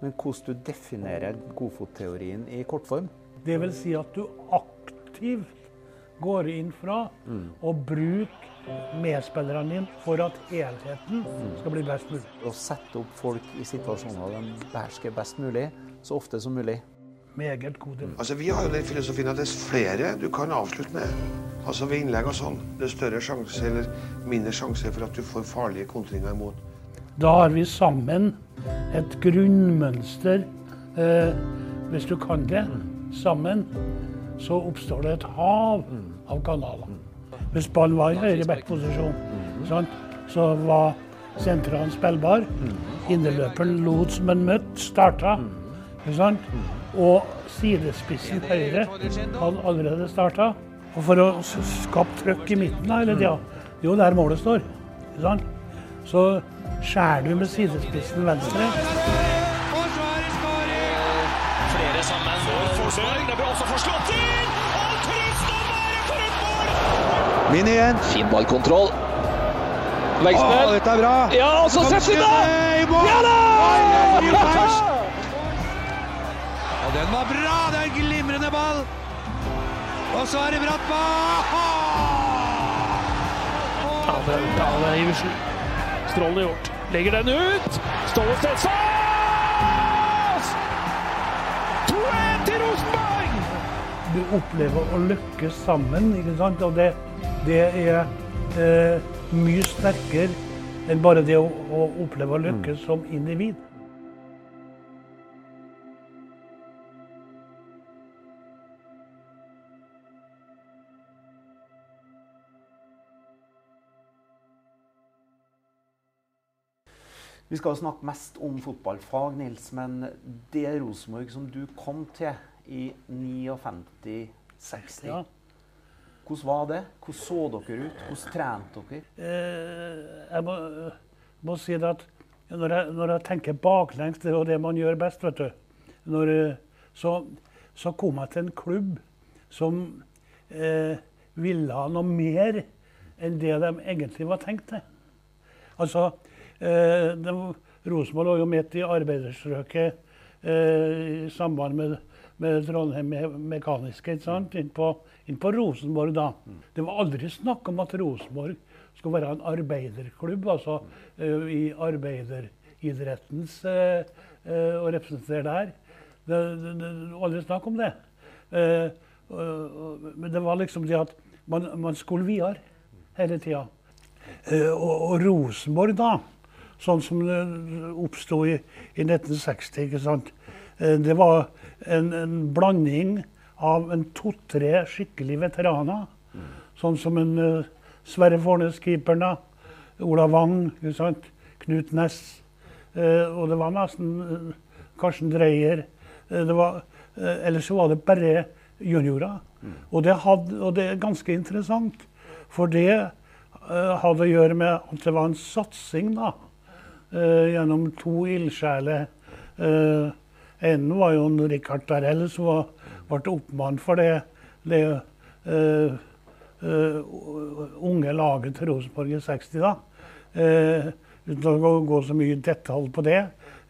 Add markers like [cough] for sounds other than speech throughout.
Men hvordan du definerer godfotteorien i kortform? Det vil si at du aktivt går inn fra og bruker medspillerne dine for at helheten skal bli best mulig. Å sette opp folk i situasjoner de behersker best mulig, så ofte som mulig. Meget god mm. Altså, Vi har jo den filosofien at dess flere du kan avslutte med, altså ved innlegg og sånn, dess større sjanse eller mindre sjanse for at du får farlige kontringer imot. Da har vi sammen et grunnmønster. Eh, hvis du kan det sammen, så oppstår det et hav av kanaler. Hvis ballen var i høyre back-posisjon, så var sentrene spillbar. Indreløperen lot som en møtt, starta. Sant? Og sidespissen høyre hadde allerede starta. Og for å skape trøkk i midten, da, eller ja, det er jo der målet står. Sant? Så skjærer du med sidespissen venstre. Flere sammen. Forsvar. Det blir også forslått inn! Og Tristan Mære for et mål! Min igjen. Fin ballkontroll. Å, dette er bra! Ja, og så setter de da! Ja da! Og den var bra! Det er en glimrende ball! Og så er det bratt Ja, det, ja, det er Strålende gjort. Legger den ut. Ståle Stensås! 2-1 til Rosenborg! Du opplever å lykkes sammen, ikke sant? Og det, det er eh, mye sterkere enn bare det å, å oppleve å lykkes som individ. Vi skal snakke mest om fotballfag, Nils, men det Rosenborg som du kom til i 59-60, Ja. hvordan var det? Hvordan så dere ut? Hvordan trente dere? Eh, jeg må, må si det at når jeg, når jeg tenker baklengs, det er det man gjør best, vet du. Når, eh, så, så kom jeg til en klubb som eh, ville ha noe mer enn det de egentlig var tenkt til. Altså, eh, Rosenborg lå jo midt i arbeiderstrøket eh, i samband med, med Trondheim Me- Mekaniske, ikke sant? Inn på, inn på Rosenborg da. Det var aldri snakk om at Rosenborg skulle være en arbeiderklubb, altså eh, i arbeideridrettens eh, eh, å representere der. Det, var aldri snakk om det. Eh, men det var liksom det at man, man skulle videre hele tida. Eh, og, og Rosenborg, da, sånn som det oppsto i, i 1960, ikke sant? Eh, det var en, en blanding av en to-tre skikkelig veteraner. Sånn som en uh, Sverre Fornes, keeperen, da. Ola Wang, ikke sant? Knut Næss. Uh, og det var nesten uh, Karsten Dreyer. Det var, ellers så var det bare juniorer. Og, det hadde, og det er ganske interessant, for det hadde å gjøre med at det var en satsing da, gjennom to ildsjeler. Uh, ene var jo en Richard Darrell, som ble oppmann for det, det eh, uh, unge laget til Rosenborg i 60. da. Eh, uten å gå, gå så mye i detalj på det.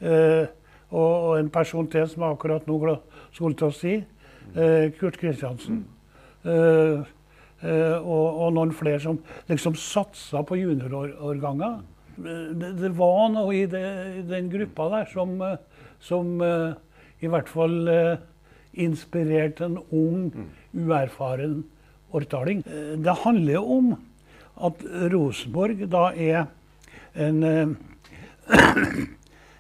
Eh, og, og en person til som akkurat nå skulle til å si, eh, Kurt Kristiansen. Eh, eh, og, og noen flere som liksom satsa på juniorårganger. Det, det var noe i, det, i den gruppa der som, eh, som eh, i hvert fall eh, inspirerte en ung, uerfaren årtaling. Det handler jo om at Rosenborg da er en, en,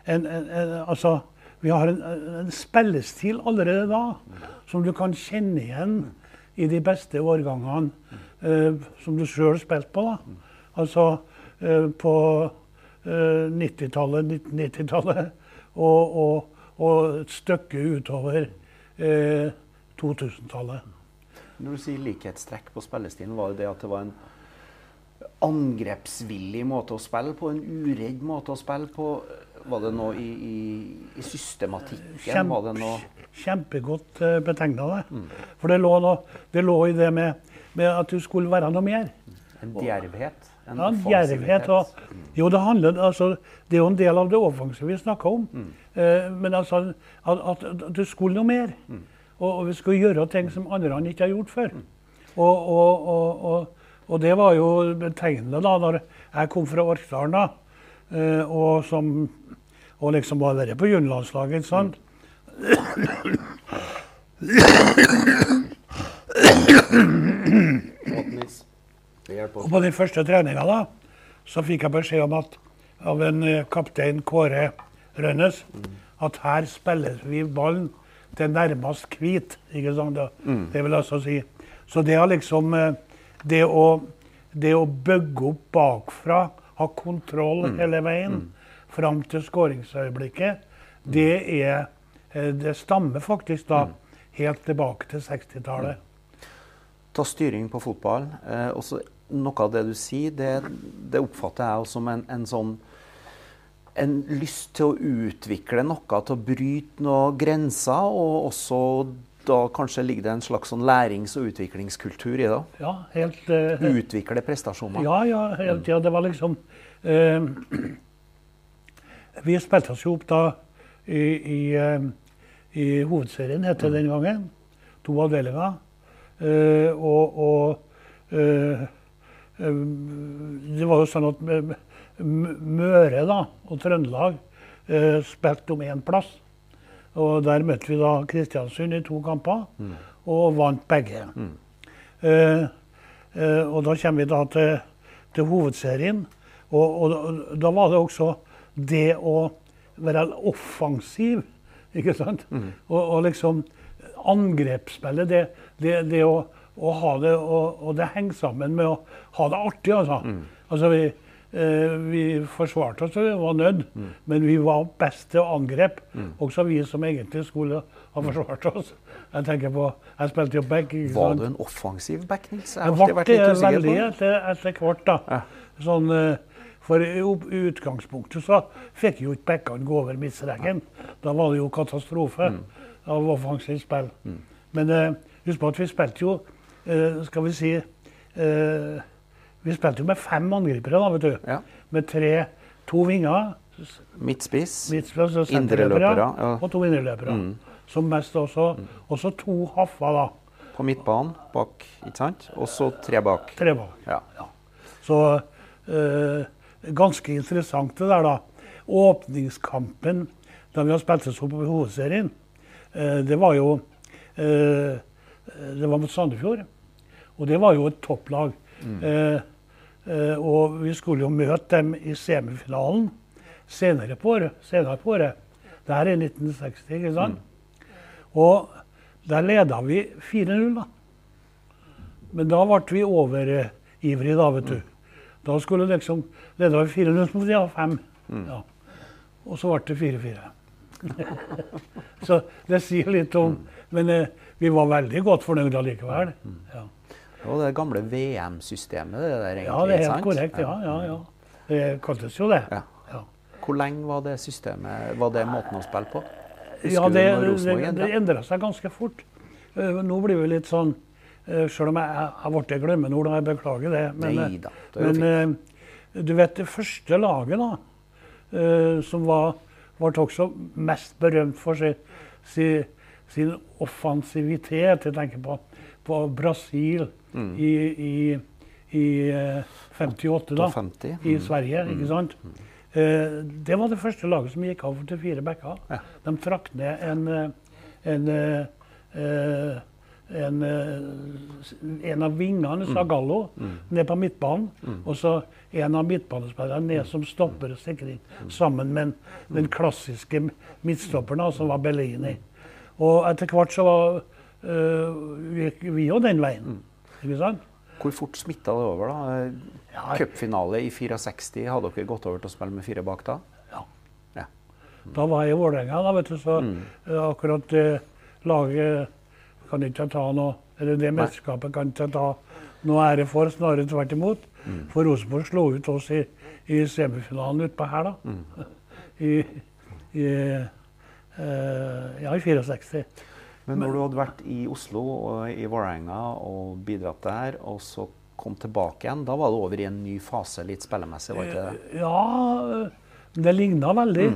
en, en Altså, vi har en, en spillestil allerede da som du kan kjenne igjen i de beste årgangene eh, som du sjøl spilte på. da. Altså eh, på eh, 90-tallet, 1990-tallet [laughs] og, og, og et stykke utover eh, 2000-tallet. Når du sier likhetstrekk på spillestilen, var det det at det var en angrepsvillig måte å spille på? En uredd måte å spille på? Var det noe i, i, i systematikken? Var det noe Kjempegodt betegna det. For det lå, noe, det lå i det med, med at du skulle være noe mer. en djervhet? Ja. Djervhet og Jo, det handler altså, Det er jo en del av det offensive vi snakker om. Eh, men altså at, at, du skulle noe mer. Og, og vi skulle gjøre ting som andre ikke har gjort før. Og, og, og, og, det var jo betegnende da når jeg kom fra Orkdalen da, eh, og, som, og liksom var vært på juniorlandslaget. ikke sant? [coughs] Nils. Og på den første treninga så fikk jeg beskjed om at av en eh, kaptein Kåre Rønnes at her spiller vi ballen til nærmest hvit. ikke sant? da? Det vil altså si. Så det, har liksom, eh, det, å, det å bygge opp bakfra, ha kontroll hele veien fram til skåringsøyeblikket, det, er, eh, det stammer faktisk da helt tilbake til 60-tallet. Ta styring på fotball. Eh, noe av det du sier, det, det oppfatter jeg også som en, en sånn en lyst til å utvikle noe, til å bryte noen grenser. Og også da kanskje ligger det en slags sånn lærings- og utviklingskultur i det. Ja, helt... uh, Utvikle prestasjoner. Ja, ja, hele tida. Det var liksom uh, Vi spilte oss jo opp da i, i, uh, i hovedserien, het det den gangen. To avdelinger. Og og det var jo sånn at Møre da, og Trøndelag eh, spilte om én plass. Og der møtte vi da Kristiansund i to kamper, og vant begge. Eh, eh, og da kommer vi da til, til hovedserien. Og, og da- da var det også det å være offensiv, ikke sant? Og, og liksom angrepsspillet, det, det, det å, ha det og, og det henger sammen med å ha det artig, altså. Altså vi, eh, vi forsvarte oss, vi var nødt, men vi var best til å angripe. Også vi som egentlig skulle ha forsvart oss. Jeg tenker på, jeg spilte jo back. Var du en offensiv back, Nils? Jeg har alltid vært litt det usikker veldig på det. etter, etter hvert, da. Ja. Sånn, eh, for i utgangspunktet så fikk jo ikke backene gå over midtstreken. Da var det jo katastrofe Mm. av offensivt spill. Men eh, husk på at vi spilte jo, skal vi si eh, Vi spilte jo med fem angripere, da, vet du. Ja. Med tre, to vinger, Midtspiss. midtspiss Indreløpere, ja. Mm. og to indreløpere. Som mest også. Og så to haffer, da. På midtbanen bak, ikke sant? Og så tre bak. Tre bak. Ja. Så eh, ganske interessant det der, da. Åpningskampen da vi har spilt oss opp i hovedserien, eh, det var jo eh, Det var mot Sandefjord. Og det var jo et topplag. Eh, eh, og vi skulle jo møte dem i semifinalen senere på året. Senere på året. Det her er 1960, ikke sant? Og der leda vi 4-0, da. Men da ble vi overivrige, da, vet du. Da skulle liksom leda vi 4-0, så måtte vi ha 5. Ja. Og så ble det 4-4. [laughs] så det sier litt om Men eh, vi var veldig godt fornøyd allikevel. Ja. Og det gamle VM-systemet, det der egentlig. ja, det er helt sant? korrekt. Ja, ja, ja. Det kaltes jo det. Ja. Ja. Hvor lenge var det systemet, var det måten å spille på? Husker Ja, det, det, det, endra seg ganske fort. Eh, Nå blir vi litt sånn Sjøl Selv om jeg har blitt glemmeord, jeg beklager det. Men, eh, Neida, det er jo men eh, du vet det første laget, da, eh, som var, ble også mest berømt for sin, sin, sin offensivitet Jeg tenker på, på Brasil Mm. i, i, i eh, 58, da. 50. I mm. Sverige, ikke sant? Eh, det var det første laget som gikk av til fire backer. Ja. De trakk ned en, eh, en, eh, eh, en, eh, en av vingene, Sagallo, ned på midtbanen. Og så en av midtbanespillerne ned som stopper og sikring, sammen med den klassiske midtstopperen, som var Bellini. Og etter hvert så var, eh, gikk vi jo den veien. Ikke sant? Hvor fort smitta det over, da? Ja. Cupfinale i 64, hadde dere gått over til å spille med fire bak da? Ja. Ja. Da var jeg i Vålerenga, da, vet du, så eh, akkurat det laget kan ikke ta noe Eller det mesterskapet kan ikke ta noe ære for, snarere tvert imot. For Rosenborg slo ut oss i, i semifinalen utpå her, da. [laughs] I, i, eh, ja, i 64. Men når du hadde vært i Oslo og i Vålerenga og bidratt der, og så kom tilbake igjen, da var det over i en ny fase litt spillemessig, var ikke det? Ja, det ligna veldig.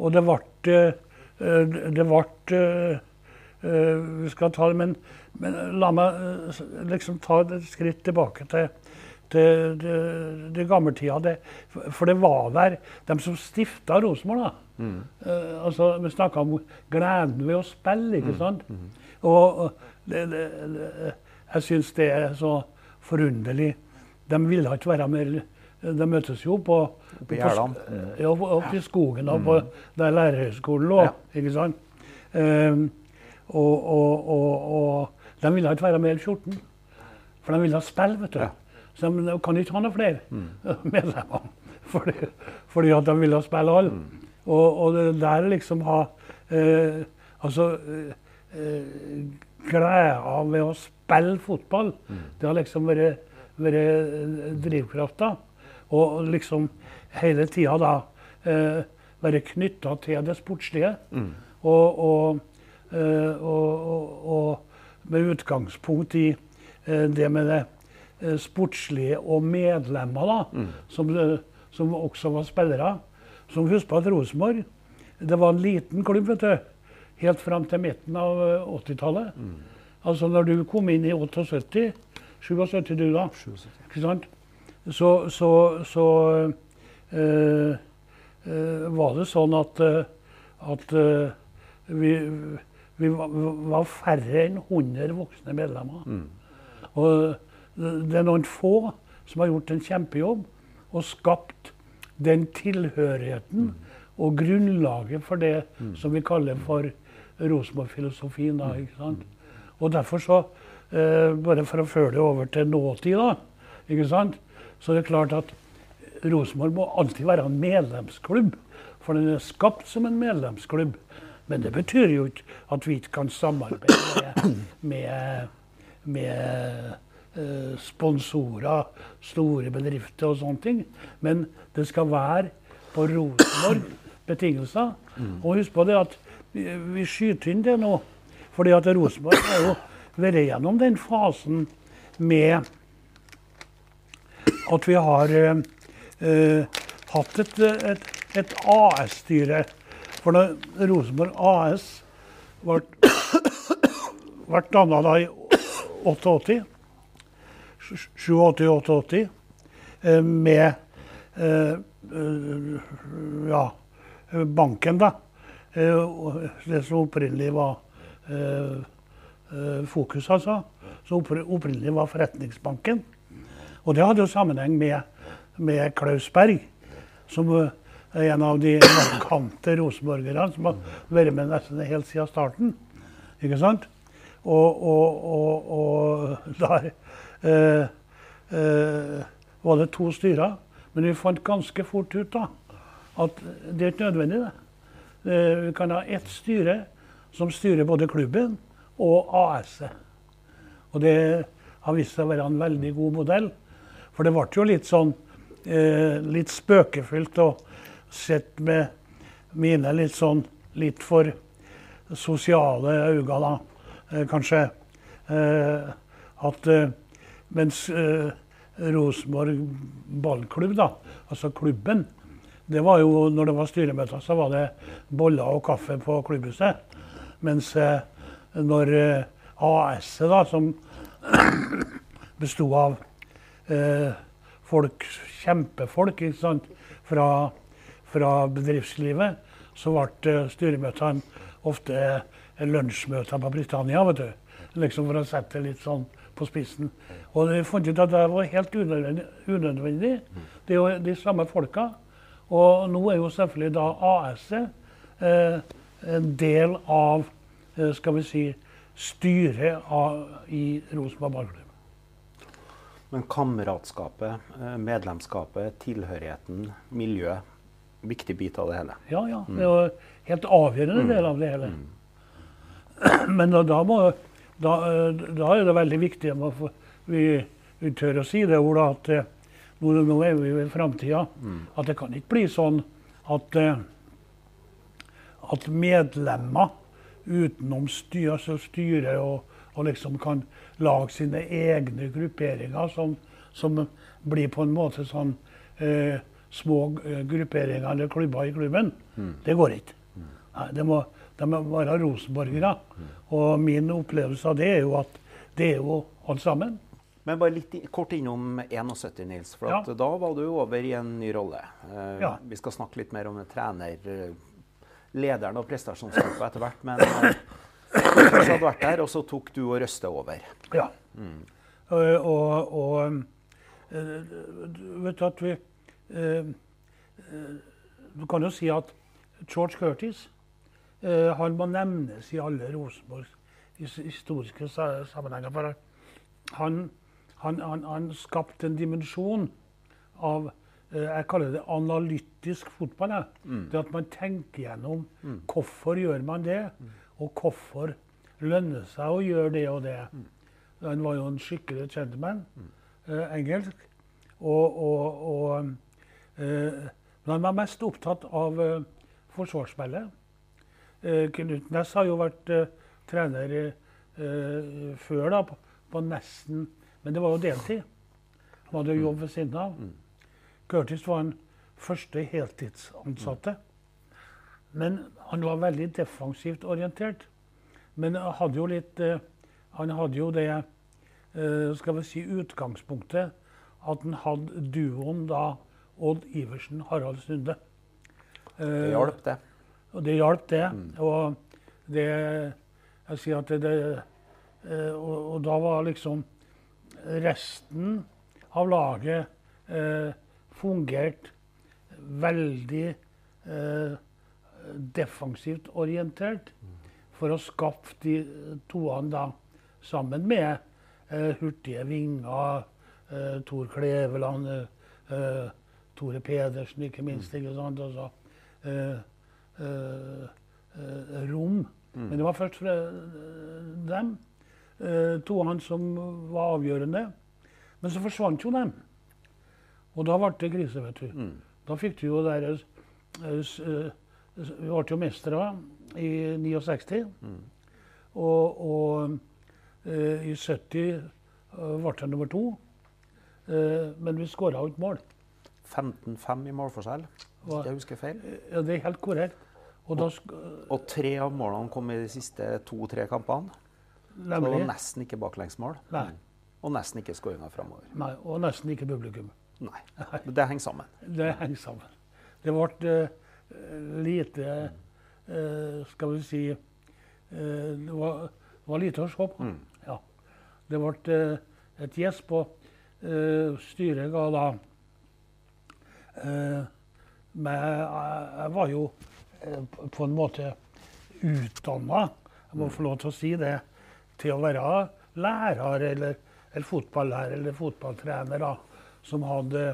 Og det ble eh, Det ble eh, eh, Vi skal ta det, men, men la meg eh, liksom ta et skritt tilbake til til til, til gammeltida. Det, for det var der de som stifta Rosenborg, da. Eh, altså, vi snakka om gleden ved å spille, ikke sant? Og og det, det, jeg syns det er så forunderlig. De ville ikke være mer De møtes jo på Oppe i på- Gjerdene. Ja, oppe i skogen og på der lærerhøgskolen lå. Ja. ikke sant? Um, og, og, og, og de ville ikke være med L14, For de ville spille, vet du. Ja. Så de, kan ikke ha noe flere [laughs] medlemmer. Fordi, fordi at de ville spille alle. Og, og det der liksom ha eh, Altså eh, eh, Gleda ved å spille fotball, det har liksom vært, vært eh, drivkrafta. Og liksom hele tida da eh, være knytta til det sportslige. Og, og, eh, og, og, og med utgangspunkt i det med det sportslige og medlemmer, da, som, eh, som også var spillere. Som husk på at Rosenborg det var en liten klubb vet du, helt fram til midten av eh, 80-tallet. Altså når du kom inn i 78, 77 du da, ikke sant? så, så, så øh, øh, var det sånn at, eh, at øh, vi, vi var, færre enn 100 voksne medlemmer. Og det er noen få som har gjort en kjempejobb og skapt den tilhørigheten og grunnlaget for det som vi kaller for Rosenborg-filosofien. da, ikke sant? Og derfor så, eh, bare for å føre det over til nåtid, da, ikke sant? så det er klart at Rosenborg må alltid være en medlemsklubb. For den er skapt som en medlemsklubb. Men det betyr jo ikke at vi ikke kan samarbeide med, med, sponsorer, store bedrifter og sånne ting. Men det skal være på Rosenborg [clears throat] betingelser. Og husk på det at vi, skyter inn det nå. Fordi at Rosenborg har jo vært gjennom den fasen med at vi har eh, eh, hatt et, et, et AS-styre. For da Rosenborg AS ble, ble danna da i 88, 87-88, eh, med eh, eh, ja, banken, da. Det som opprinnelig var Fokus, altså. Som opprinnelig var Forretningsbanken. Og det hadde jo sammenheng med, med Klaus Berg, som er en av de markante rosenborgerne som har vært med nesten helt siden starten. Ikke sant? Og, og, og, og der var det to styrer. Men vi fant ganske fort ut da, at det er ikke nødvendig. det. Eh, vi kan ha ett styre som styrer både klubben og AS-et. Og det har vist seg å være en veldig god modell. For det ble jo litt sånn eh, litt spøkefullt å sett med mine litt sånn litt for sosiale øyne, da, eh, kanskje. Eh, at eh, mens eh, Rosenborg ballklubb, da, altså klubben, det var jo, når det var styremøter, så var det boller og kaffe på klubbhuset. Mens eh, når eh, AS-et, da, som [coughs] besto av eh, folk, kjempefolk ikke sant? Fra, fra bedriftslivet, så ble eh, styremøtene ofte eh, lunsjmøter på Britannia. vet du. Liksom For å sette det litt sånn på spissen. Og jeg fant ut at det var helt unødvendig. Det er jo de samme folka. Og nå er jo selvfølgelig da AS-et eh, en del av eh, skal vi si, styret av, i Rosenborg ballklubb. Men kameratskapet, eh, medlemskapet, tilhørigheten, miljøet. Viktig bit av det hele. Ja, ja. Det er jo helt avgjørende del av det hele. [clears throat] Men da, da, må, da, eh, da er det veldig viktig å få- vi, vi tør å si det, Ola, at eh, nå, nå er vi i framtida. At det kan ikke bli sånn at, eh, at medlemmer utenom styr, altså styret og, og liksom kan lage sine egne grupperinger som, som blir på en måte sånn eh, små eh, grupperinger eller klubber i klubben. Det går ikke. Nei, det må, de må være rosenborgere. Og min opplevelse av det er jo at det er jo alle sammen. Men bare litt kort innom 71, Nils. For at Ja. da var du over i en ny rolle. Uh, Ja. Vi skal snakke litt mer om trener, eh, lederen og prestasjonsgruppa etter hvert. Men uh, du hadde vært der, og så tok du og Røste over. Ja. Eh, og, og eh, du vet at vi Du kan jo si at George Curtis han må nevnes i alle Rosenborgs historiske sammenhenger. For han, han, han, han skapte en dimensjon av eh, jeg kaller det analytisk fotball. Mm. Det at man tenker gjennom hvorfor gjør man det, og hvorfor lønner det seg å gjøre det og det. Han var jo en skikkelig gentleman, eh, engelsk. Og, og, og eh, men han var mest opptatt av eh, forsvarsspillet. Eh, Knut Næss har jo vært eh, trener eh, før, da, på, på nesten Men det var jo deltid. Han hadde jo jobb ved siden av. Curtis var den første heltidsansatte. Men han var veldig defensivt orientert. Men han hadde jo litt eh, Han hadde jo det eh, skal vi si utgangspunktet at han hadde duoen da Odd Iversen, Harald Sunde. Det Eh, hjalp, det. og det hjalp, det. Og det Jeg sier at det, det og, og da var liksom resten av laget eh, fungert veldig eh, defensivt orientert for å skaffe de toene da sammen med eh, hurtige vinger, eh, Tor Kleveland, eh, eh, Tore Pedersen, ikke minst. ikke sant, og så, eh, eh, eh, rom. Men det var først fra dem, eh, han som var avgjørende. Men så forsvant jo dem. Og da ble det krise, vet du. Da fikk du jo der, eh, eh, Vi ble jo mestere i 69. Og, og uh, i 70 eh, ble det nummer to. Uh, men vi skåra ikke mål. 15-5 i målforskjell, hvis jeg husker feil. Ja, det er helt korrekt. Og sk Og tre av målene kom i de siste to-tre kampene. Så det var nesten ikke baklengsmål. Nei. Og nesten ikke skåringa framover. Nei, Og nesten ikke publikum. Nei. Men det henger sammen. Det henger sammen. Det ble uh, lite uh, Skal vi si uh, det, var, det var lite å se på. Ja. Det ble et gjesp, og styret ga da meg, jeg, var jo på- på en måte utdanna, jeg må få lov til å si det, til å være lærer eller, eller fotballærer eller fotballtrener, da, som hadde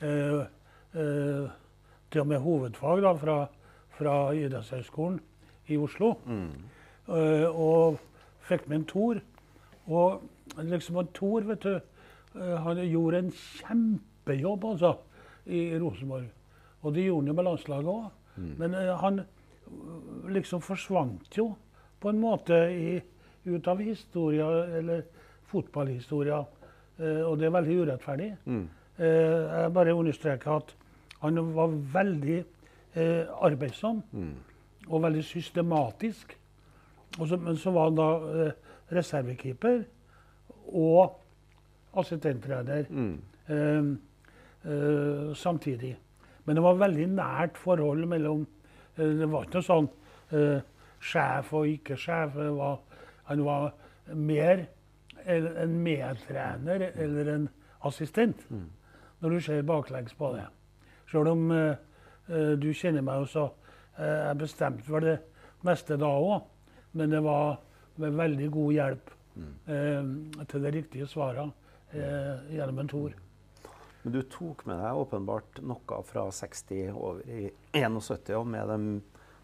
eh, eh, til og med hovedfag da, fra, fra idrettshøgskolen i Oslo. Eh, og fikk med en Tor. Og liksom en Tor, vet du, eh, han gjorde en kjempejobb altså, i Rosenborg. Og det gjorde han jo med landslaget òg. Men eh, han liksom forsvant jo på en måte i, ut av historia, eller fotballhistoria. Eh, og det er veldig urettferdig. Eh, jeg bare understreker at han var veldig eh, arbeidsom og veldig systematisk. Og så, men så var han da reservekeeper og assistenttrener eh, eh, samtidig. Men det var veldig nært forhold mellom eh, Det var ikke noe sånn eh, sjef og ikke sjef. Det var, han var mer en en medtrener eller en assistent, når du ser baklengs på det. Selv om eh, du kjenner meg så uh, Jeg bestemte vel det meste da òg, men det var med veldig god hjelp uh, til det riktige svaret eh, gjennom en Tor. Men du tok med deg åpenbart noe fra 60 over i 71, og med den,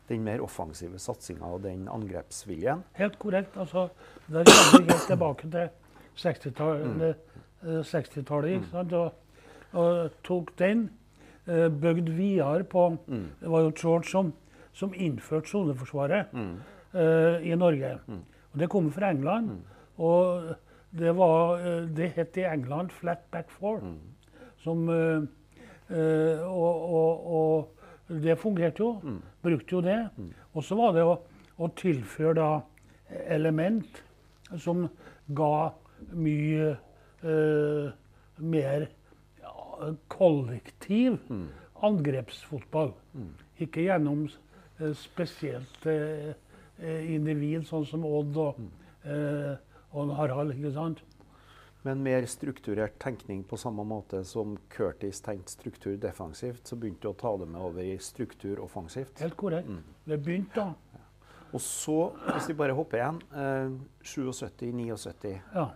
den mer offensive satsinga og den angrepsviljen. Helt korrekt. altså, Der kommer vi helt tilbake til 60-tallet, eh, 60-tallet, ikke sant? Og, og tok den, eh, bygd videre på Det var jo George som, som innførte soneforsvaret eh, i Norge. Og Det kom fra England. og det var eh, Det het i England 'flat back four'. Som uh, uh, og, og, og det fungerte jo. Brukte jo det. Og så var det å, å tilføre da element som ga mye uh, mer ja, kollektiv angrepsfotball. Ikke gjennom uh, spesielt eh, individ, sånn som Odd og, eh, og Harald. ikke sant? Men mer strukturert tenkning på samme måte som Curtis tenkte struktur defensivt, så begynte du å ta det med over i struktur offensivt. Helt korrekt. Det begynte da. Og så, hvis vi bare hopper igjen, eh, 77-79. Ja.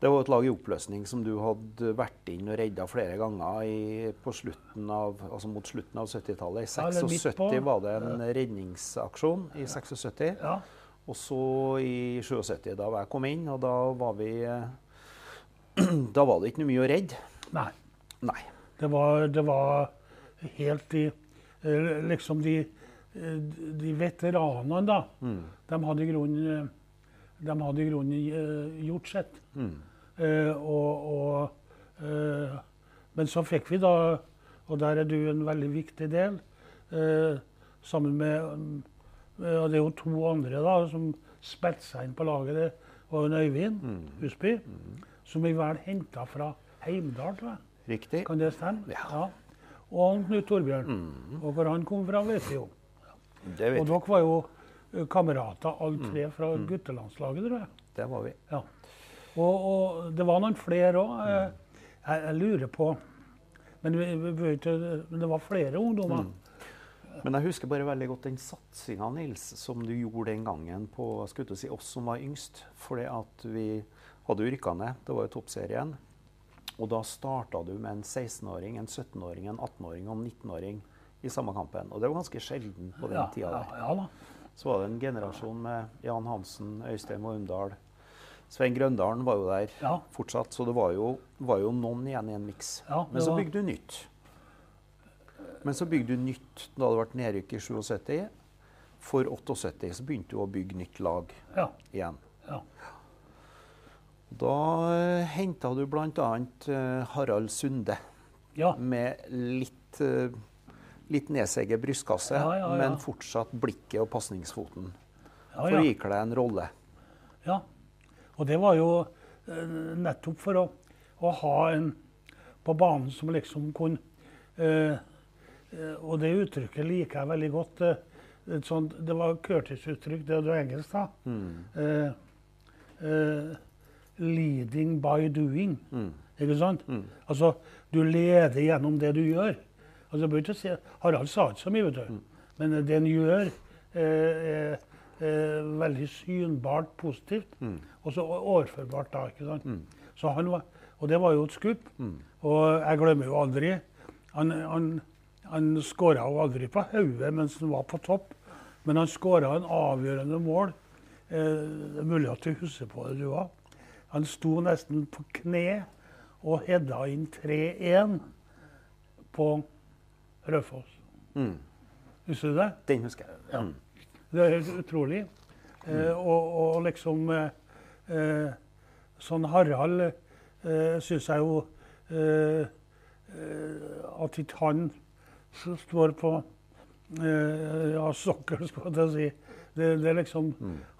Det var et lag i oppløsning som du hadde vært inn og redda flere ganger i, på slutten av, altså mot slutten av 70-tallet. I Ja, eller midt 76 var det en redningsaksjon. i 76. ja. Og så i 77, da jeg kom inn, og da var vi eh, [clears throat] Da var det ikke noe mye å redde. Nei. Nei. Det var, det var helt i eh, Liksom de, eh, de veteranene, da. De hadde i grunnen eh, De hadde i grunnen gjort sitt. Eh, og, og eh, Men så fikk vi da, og der er du en veldig viktig del, eh, sammen med mm, Og det er jo to andre da, som spilte seg inn på laget. Det var en Øyvind Husby, som vi vel henta fra Heimdal, tror jeg. Riktig. Kan det stemme? Ja. Og Knut Torbjørn. Og hvor han kom fra, vet vi jo. Det vet Og dere var jo eh, kamerater, alle tre, fra guttelandslaget, tror jeg. Det var vi. Ja. Og, og det var noen flere òg. Jeg, jeg lurer på men, vi, vi, det var flere ungdommer. Men jeg husker bare veldig godt den satsinga Nils, som du gjorde den gangen på skulle til å si, oss som var yngst. Fordi at vi hadde jo rykka ned. Det var jo toppserien. Og da starta du med en 16-åring, en 17-åring, en 18-åring og en 19-åring i samme kampen. Og det var ganske sjelden på den Ja, tida der. ja da. Så var det en generasjon med Jan Hansen, Øystein Vormdal Svein Grøndalen var jo der Ja. fortsatt, så det var jo, var jo noen igjen i en miks. Ja, Men så bygde du nytt. Men så bygde du nytt da det ble nedrykk i 77. For 78 så begynte du å bygge nytt lag Ja, igjen. ja. Da uh, henta du bl.a. Uh, Harald Sunde ja. med litt, uh, litt nedseget brystkasse, Ja, ja, men fortsatt blikket og pasningsfoten. ja, For å ikle deg en rolle. Ja. Og det var jo eh, nettopp for å, å ha en på banen som liksom kunne eh, eh, Og det uttrykket liker jeg veldig godt. eh, sånt, det var Curtis-uttrykk, det er jo engelsk, da. Eh, eh, leading by doing. Ikke sant? Altså, du leder gjennom det du gjør. Altså, si, Harald sa ikke så mye, vet du. Men det han gjør, eh, er eh, veldig synbart positivt. Og så overførbart da, ikke sant. Så han var, og det var jo et skup. Og jeg glemmer jo aldri Han, han, han skåra jo aldri på hodet mens han var på topp, men han skåra en avgjørende mål. Eh, det er mulig at du husker på det, du òg. Han sto nesten på kne og hedda inn 3-1 på Raufoss. Husker du det? Den husker jeg. Ja. Mm. Det er helt utrolig. Eh, og, og liksom eh, eh, Sånn Harald eh, syns jeg jo eh, eh, At ikke han står på eh, ja, sokkel, skal jeg si. Det, det er liksom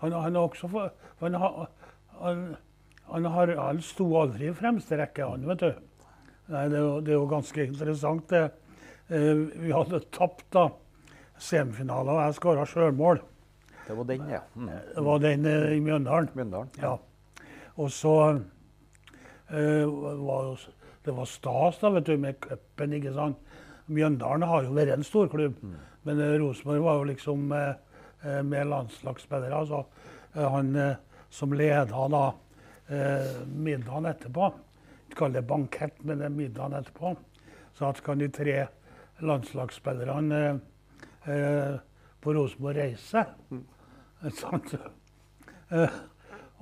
Han, han er også for, for han, har- han, sto aldri i fremste rekke, han, vet du. Nei, det, er jo, det er jo ganske interessant, det. Eh, vi hadde tapt da semifinalen, og jeg skåra sjølmål. Det var den, ja. Mm. Det var den eh, i Mjøndalen. Mjøndalen. Ja. Og så eh, var det var stas da, vet du, med cupen, ikke sant. Mjøndalen har jo vært en storklubb, men eh, Rosenborg var jo liksom eh, eh, med landslagsspillere. Altså, han som leda da eh, middagen etterpå, ikke kaller det bankett, men det er middagen etterpå, så at kan de tre landslagsspillerne eh, eh, på Rosenborg reise. Mm. Eh,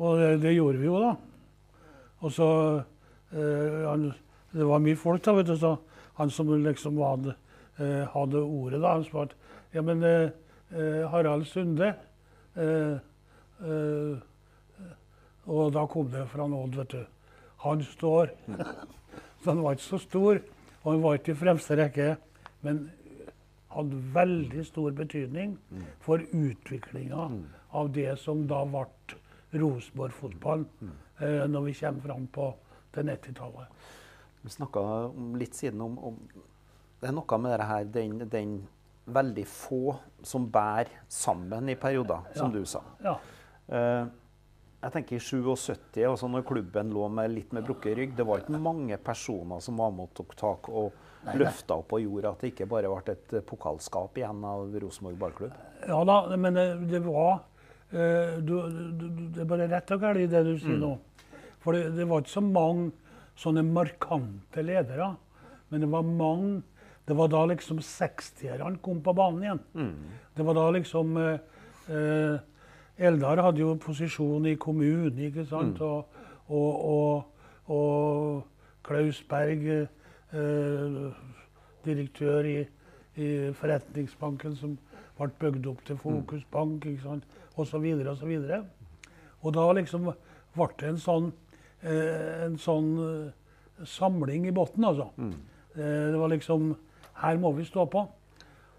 og det, det gjorde vi jo, da. Og så eh, han, Det var mye folk, da, vet du. Så han som liksom hadde, eh, hadde ordet, da, han spurte Ja, men eh, Harald Sunde eh, eh, Og da kom det fra Odd, vet du. Han står. [laughs] så han var ikke så stor, og han var ikke i fremste rekke. Men hadde veldig stor betydning for utviklinga av det som da ble Rosenborg fotball eh, når vi kommer fram på til 90-tallet. Vi snakka litt siden om, om, Det er noe med det her, den, den veldig få som bærer sammen i perioder, som Ja. du sa. Ja. Eh, jeg tenker i 77, altså når klubben lå med litt med brukket rygg, det var ikke mange personer som var med og tok tak og løfta opp og gjorde at det ikke bare ble et eh, pokalskap igjen av Rosenborg ballklubb. Ja da, men det, det var eh, du, du, du, Det er bare rett og galt det du sier nå. For det, det var ikke så mange sånne markante ledere. Men det var mange Det var da liksom 60-erne kom på banen igjen. Det var da liksom eh, eh, Eldar hadde jo posisjon i kommunen, ikke sant? Og, og, og, og Klaus Berg, eh, direktør i, i forretningsbanken, som ble bygd opp til Fokusbank, ikke sant? Og så videre og så videre. Og da liksom ble det en sånn, eh, en sånn eh, samling i bunnen, altså. Eh, det var liksom Her må vi stå på.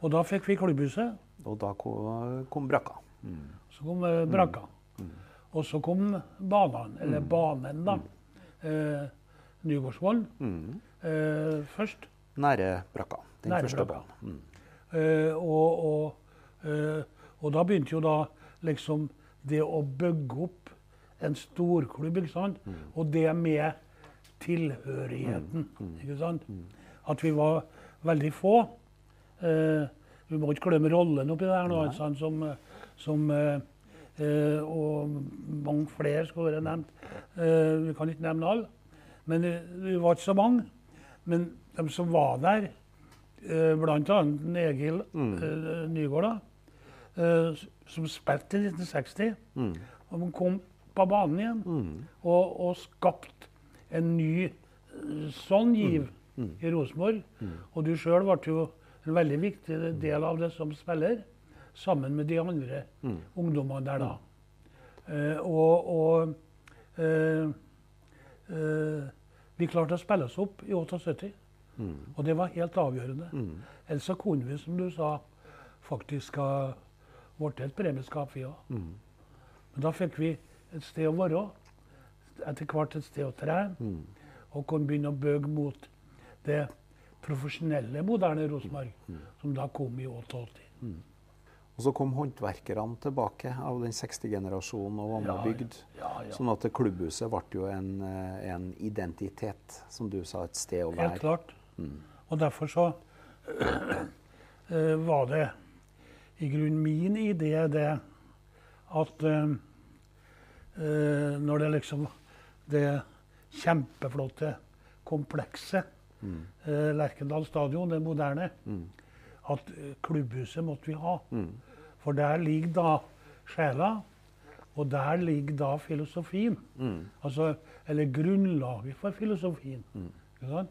Og da fikk vi klubbhuset. Og da kom, brakka. Så kom eh, brakka. Og så kom banene, eller banen, da. Eh, Nygårdsvollen eh, først. Nære brakka. Den Nære første brakka. banen. Mm. Eh, og, og, eh, og da begynte jo da liksom det å bygge opp en storklubb, ikke sant? Og det med tilhørigheten, ikke sant? At vi var veldig få. Eh, vi må ikke glemme rollen oppi der nå, ikke som, eh, som eh, eh, Og mange flere skulle være nevnt. Eh, vi kan ikke nevne alle. Men vi var ikke så mange. Men de som var der, eh, annet Egil eh, Nygaard, eh, som spilte i 1960. Og han kom på banen igjen og, og skapte en ny sånn giv i Rosenborg. Og du sjøl ble jo en veldig viktig del av det som spiller, sammen med de andre ungdommene der da. Uh, og og uh, uh, vi klarte å spille oss opp i 78. Og det var helt avgjørende. Ellers så kunne vi, som du sa, faktisk ha blitt et premieskap, vi òg. Men da fikk vi et sted å være, etter hvert et sted å trene, og kunne begynne å bøge mot det profesjonelle, moderne Rosenborg, som da kom i 88. Og så kom håndverkerne tilbake av den 60-generasjonen og var med og bygd. ja, ja. Sånn at klubbhuset ble jo en, eh, en identitet, som du sa, et sted å være. Helt klart. klart. Og derfor så [clears throat] eh, var det i grunnen min idé det at eh, når det liksom Det kjempeflotte komplekset, eh, Lerkendal stadion, det moderne, at eh, klubbhuset måtte vi ha. For der ligger da sjela. Og der ligger da filosofien. Altså, eller grunnlaget for filosofien. Ikke sant?